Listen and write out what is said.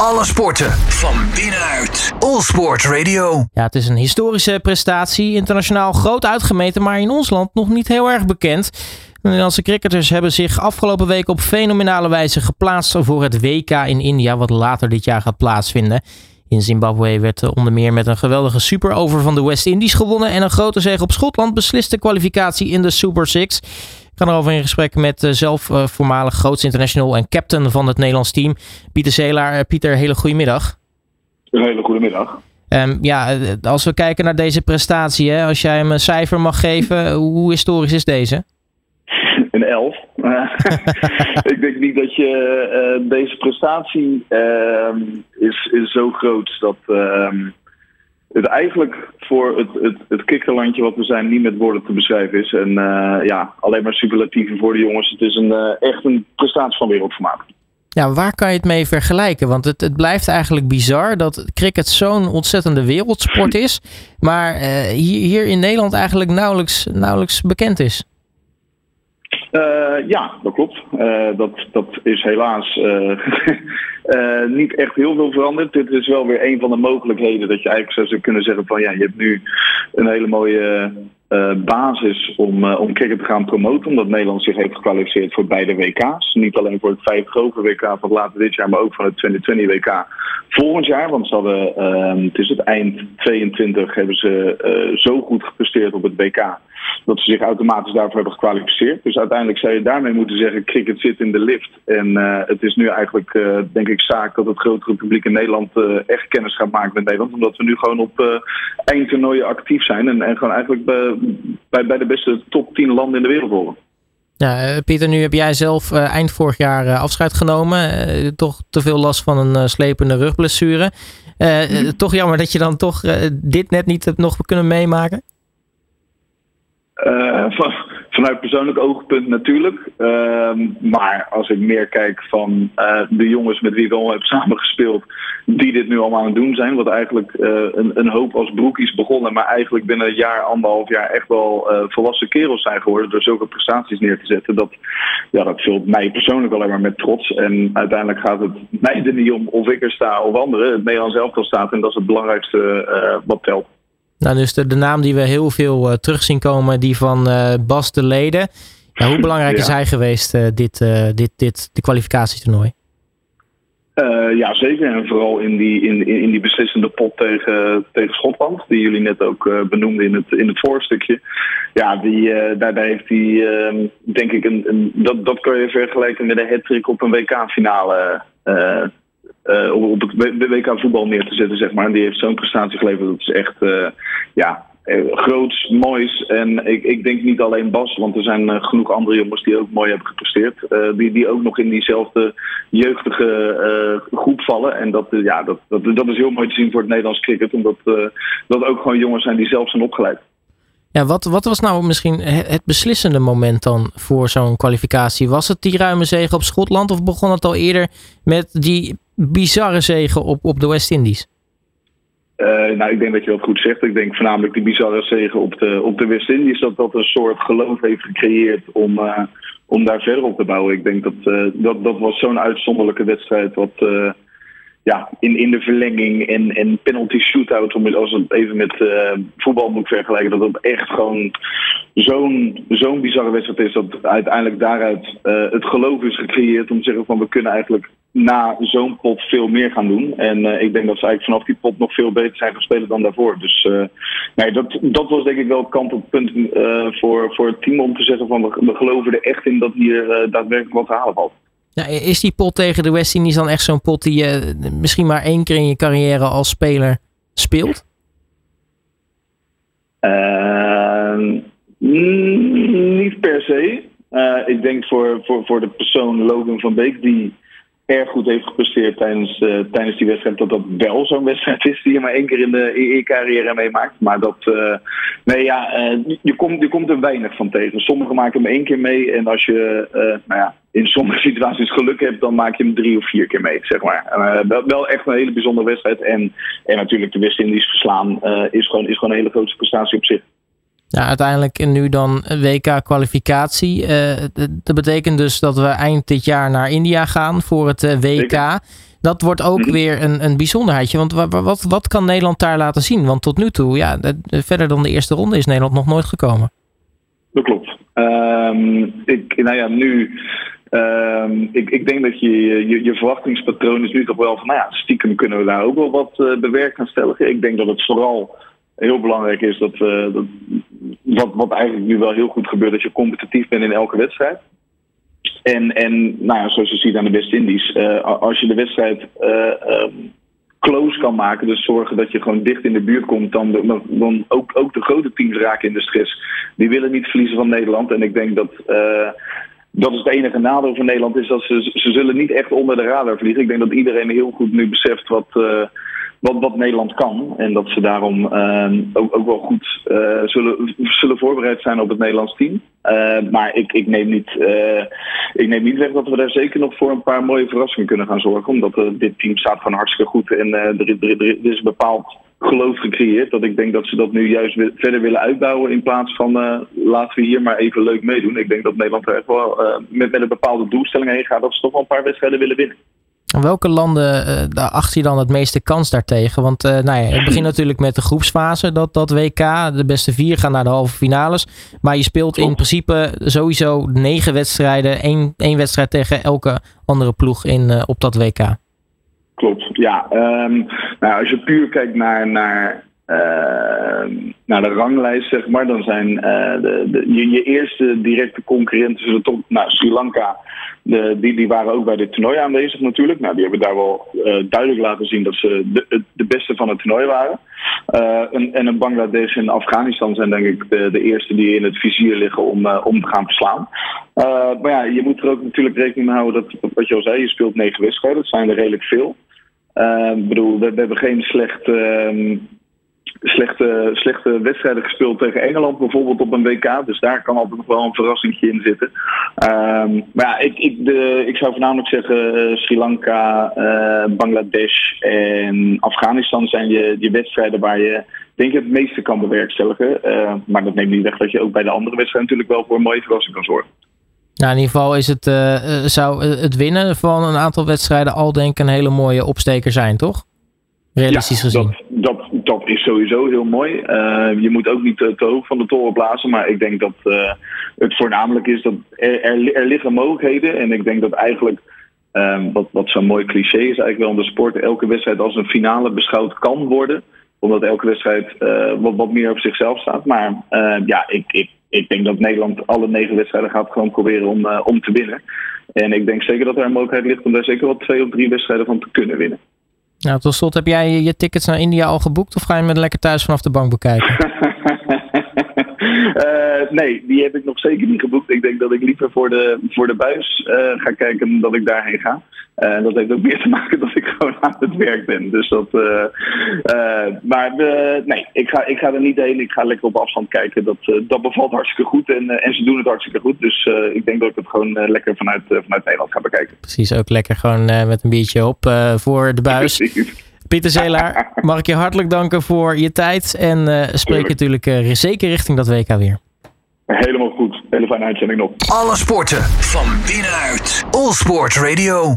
Alle sporten van binnenuit. All Sport Radio. Ja, het is een historische prestatie. Internationaal groot uitgemeten, maar in ons land nog niet heel erg bekend. De Nederlandse cricketers hebben zich afgelopen week op fenomenale wijze geplaatst voor het WK in India, wat later dit jaar gaat plaatsvinden. In Zimbabwe werd onder meer met een geweldige super-over van de West Indies gewonnen en een grote zege op Schotland beslist de kwalificatie in de Super Six. Ik ga erover in gesprek met uh, zelf uh, voormalig grootste international en captain van het Nederlands team, Pieter Zelaar. Uh, Pieter, hele goede middag. Een hele goede middag. Um, ja, als we kijken naar deze prestatie, hè, als jij hem een cijfer mag geven, hoe historisch is deze? Een 11. ik denk niet dat je deze prestatie ehm, is, is zo groot dat ehm, het eigenlijk voor het, het, het kikkerlandje wat we zijn niet met woorden te beschrijven is. En uh, ja, alleen maar superlatieven voor de jongens. Het is een, uh, echt een prestatie van wereldformaat. Ja, waar kan je het mee vergelijken? Want het, het blijft eigenlijk bizar dat cricket zo'n ontzettende wereldsport is. Maar uh, hier, hier in Nederland eigenlijk nauwelijks, nauwelijks bekend is. Uh, ja, dat klopt. Uh, dat, dat is helaas uh, niet echt heel veel veranderd. Dit is wel weer een van de mogelijkheden dat je eigenlijk zou kunnen zeggen van ja, je hebt nu een hele mooie basis om, om cricket te gaan promoten. Omdat Nederland zich heeft gekwalificeerd voor beide WK's. Niet alleen voor het 5 grote WK van later dit jaar, maar ook van het 2020 WK volgend jaar. Want ze hadden, ehm, het is het eind 22, hebben ze zo goed gepresteerd op het WK dat ze zich automatisch daarvoor hebben gekwalificeerd. Dus uiteindelijk zou je daarmee moeten zeggen: cricket zit in de lift. En uh, het is nu eigenlijk, uh, denk ik, zaak dat het grotere publiek in Nederland uh, echt kennis gaat maken met Nederland. Omdat we nu gewoon op eindtoernooien actief zijn. En, en gewoon eigenlijk bij, bij, bij de beste top 10 landen in de wereld horen. Ja, Pieter, nu heb jij zelf eind vorig jaar afscheid genomen. toch te veel last van een slepende rugblessure. Mm-hmm. Toch jammer dat je dan toch dit net niet hebt nog kunnen meemaken? Van, vanuit persoonlijk oogpunt natuurlijk. Uh, maar als ik meer kijk van uh, de jongens met wie ik al heb samengespeeld, die dit nu allemaal aan het doen zijn. Wat eigenlijk uh, een, een, hoop als broekies begonnen, maar eigenlijk binnen een jaar, anderhalf jaar echt wel volwassen kerels zijn geworden door zulke prestaties neer te zetten. Dat, ja, dat vult mij persoonlijk alleen maar met trots. En uiteindelijk gaat het mij er niet om of ik er sta of anderen. Het Nederlands elftal staat en dat is het belangrijkste wat telt. Nou, dus de, de naam die we heel veel uh, terug zien komen, die van uh, Bas de Leden. Ja, hoe belangrijk ja. is hij geweest, uh, dit, dit, dit, de kwalificatietoernooi? ja, zeker. En vooral in die, in, in die beslissende pot tegen, tegen Schotland, die jullie net ook benoemden in het, in het voorstukje. Ja, die, daar, daar heeft hij, ehm, denk ik, een, een, dat, dat kan je vergelijken met een hat op een WK-finale uh, op het WK voetbal neer te zetten, zeg maar. Die heeft zo'n prestatie geleverd. Dat is echt, uh, ja, groots, moois. En ik, ik denk niet alleen Bas, want er zijn genoeg andere jongens die ook mooi hebben gepresteerd. die, die ook nog in diezelfde jeugdige groep vallen. En dat, ja, dat, dat, dat is heel mooi te zien voor het Nederlands cricket. Omdat dat ook gewoon jongens zijn die zelf zijn opgeleid. Ja, wat, wat was nou misschien het beslissende moment dan voor zo'n kwalificatie? Was het die ruime zege op Schotland of begon het al eerder met die bizarre zegen op, op de West-Indies? Uh, nou, ik denk dat je dat goed zegt. Ik denk voornamelijk die bizarre zegen op de, op de West-Indies, dat dat een soort geloof heeft gecreëerd om, uh, om daar verder op te bouwen. Ik denk dat uh, dat, dat was zo'n uitzonderlijke wedstrijd wat ja, in, in de verlenging en, en penalty shootout, om als het even met voetbal moet vergelijken, dat het echt gewoon zo'n zo'n bizarre wedstrijd is dat uiteindelijk daaruit het geloof is gecreëerd om te zeggen van we kunnen eigenlijk na zo'n pot veel meer gaan doen. En uh, ik denk dat ze eigenlijk vanaf die pot nog veel beter zijn gaan spelen dan daarvoor. Dus nee, dat, dat was denk ik wel het kantelpunt voor, voor het team om te zeggen van we, we geloven er echt in dat hier daadwerkelijk wat te halen valt. Ja, is die pot tegen de West Indies dan echt zo'n pot die je misschien maar één keer in je carrière als speler speelt? Uh, niet per se. Uh, ik denk voor, voor, voor de persoon Logan van Beek, die erg goed heeft gepresteerd tijdens, uh, tijdens die wedstrijd, dat dat wel zo'n wedstrijd is die je maar één keer in de in je carrière meemaakt. Maar dat, uh, nee ja, uh, je, komt, je komt er weinig van tegen. Sommigen maken hem één keer mee en als je, nou ja, in sommige situaties geluk hebt, dan maak je hem drie of vier keer mee, zeg maar. wel echt een hele bijzondere wedstrijd. En, en natuurlijk de West-Indies verslaan is, gewoon, is gewoon een hele grote prestatie op zich. Ja, uiteindelijk nu dan WK-kwalificatie. Uh, dat betekent dus dat we eind dit jaar naar India gaan voor het uh, WK. Dat wordt ook Mhm. weer een, een bijzonderheidje. Want wa- wa- wat, wat kan Nederland daar laten zien? Want tot nu toe, ja, de- de- verder dan de eerste ronde is Nederland nog nooit gekomen. Dat klopt. Ehm, ik, nou ja, nu. ehm, ik, ik denk dat je, je je verwachtingspatroon is nu toch wel van, nou ja, stiekem kunnen we daar ook wel wat eh bewerkt aan stellen. Ik denk dat het vooral heel belangrijk is dat, we dat wat, wat eigenlijk nu wel heel goed gebeurt, dat je competitief bent in elke wedstrijd. En, en nou ja, zoals je ziet aan de West-Indies, eh, als je de wedstrijd eh, ehm, close kan maken, dus zorgen dat je gewoon dicht in de buurt komt, dan, dan, ook, ook de grote teams raken in de stress. Die willen niet verliezen van Nederland. En ik denk dat dat is het enige nadeel van Nederland, is dat ze, ze zullen niet echt onder de radar vliegen. Ik denk dat iedereen heel goed nu beseft wat, wat, Nederland kan. En dat ze daarom eh, ook, ook wel goed eh, zullen, zullen voorbereid zijn op het Nederlands team. Eh, maar ik, ik, neem niet, eh, ik neem niet weg dat we daar zeker nog voor een paar mooie verrassingen kunnen gaan zorgen. Omdat dit team staat gewoon hartstikke goed. En er, is- er, is- bepaald geloof gecreëerd. Dat ik denk dat ze dat nu juist verder willen uitbouwen. In plaats van laten we hier maar even leuk meedoen. Ik denk dat Nederland er echt wel met, met een bepaalde doelstelling heen gaat. Dat ze toch wel een paar wedstrijden willen winnen. Welke landen daar acht je dan het meeste kans daartegen? Want eh, nou ja, het begint natuurlijk met de groepsfase, dat, dat WK. De beste vier gaan naar de halve finales. Maar je speelt in principe sowieso negen wedstrijden. één, één wedstrijd tegen elke andere ploeg in, eh, op dat WK. Klopt, ja. Ehm, nou, als je puur kijkt naar, naar, naar de ranglijst, zeg maar, dan zijn eh, de, de, je, eerste directe concurrenten zullen toch, nou, Sri Lanka, die, die waren ook bij dit toernooi aanwezig natuurlijk. Nou, die hebben daar wel eh, duidelijk laten zien dat ze de, de beste van het toernooi waren. Eh, en, en Bangladesh en Afghanistan zijn denk ik de, eerste die in het vizier liggen om, om te gaan verslaan. Maar ja, je moet er ook natuurlijk rekening mee houden dat, wat je al zei, je speelt negen wedstrijden. Dat zijn er redelijk veel. Ik bedoel, we, we hebben geen slecht, ehm, slechte, slechte wedstrijden gespeeld tegen Engeland bijvoorbeeld op een WK. Dus daar kan altijd nog wel een verrassingje in zitten. Ehm, maar ja, ik, ik, de, ik zou voornamelijk zeggen eh, Sri Lanka, eh, Bangladesh en Afghanistan zijn je, je wedstrijden waar je denk ik het meeste kan bewerkstelligen. Eh, maar dat neemt niet weg dat je ook bij de andere wedstrijden natuurlijk wel voor een mooie verrassing kan zorgen. Nou, in ieder geval is het, zou het winnen van een aantal wedstrijden al denk ik een hele mooie opsteker zijn, toch? Realistisch gezien. Dat, dat, dat is sowieso heel mooi. Eh, je moet ook niet te, te hoog van de toren blazen. Maar ik denk dat eh, het voornamelijk is dat er, er, liggen mogelijkheden. En ik denk dat eigenlijk, ehm, wat, wat zo'n mooi cliché is eigenlijk wel in de sport, elke wedstrijd als een finale beschouwd kan worden. Omdat elke wedstrijd eh, wat, wat meer op zichzelf staat. Maar ja, ik, ik, ik denk dat Nederland alle negen wedstrijden gaat gewoon proberen om, om te winnen. En ik denk zeker dat er een mogelijkheid ligt om daar zeker wel twee of drie wedstrijden van te kunnen winnen. Nou, tot slot, heb jij je, tickets naar India al geboekt of ga je met lekker thuis vanaf de bank bekijken? Eh, nee, die heb ik nog zeker niet geboekt. Ik denk dat ik liever voor de, voor de buis eh, ga kijken dan dat ik daarheen ga. En dat heeft ook meer te maken dat ik gewoon aan het werk ben. Dus dat, maar nee, ik ga, ik ga er niet heen. Ik ga lekker op afstand kijken. Dat, dat bevalt hartstikke goed en, en ze doen het hartstikke goed. Dus ik denk dat ik het gewoon lekker vanuit, vanuit Nederland ga bekijken. Precies, ook lekker gewoon met een biertje op voor de buis. Pieter Zelaar, mag ik je hartelijk danken voor je tijd. En eh spreek natuurlijk eh, zeker richting dat WK weer. Helemaal goed. Hele fijne uitzending nog. Alle sporten van binnenuit. All Sport Radio.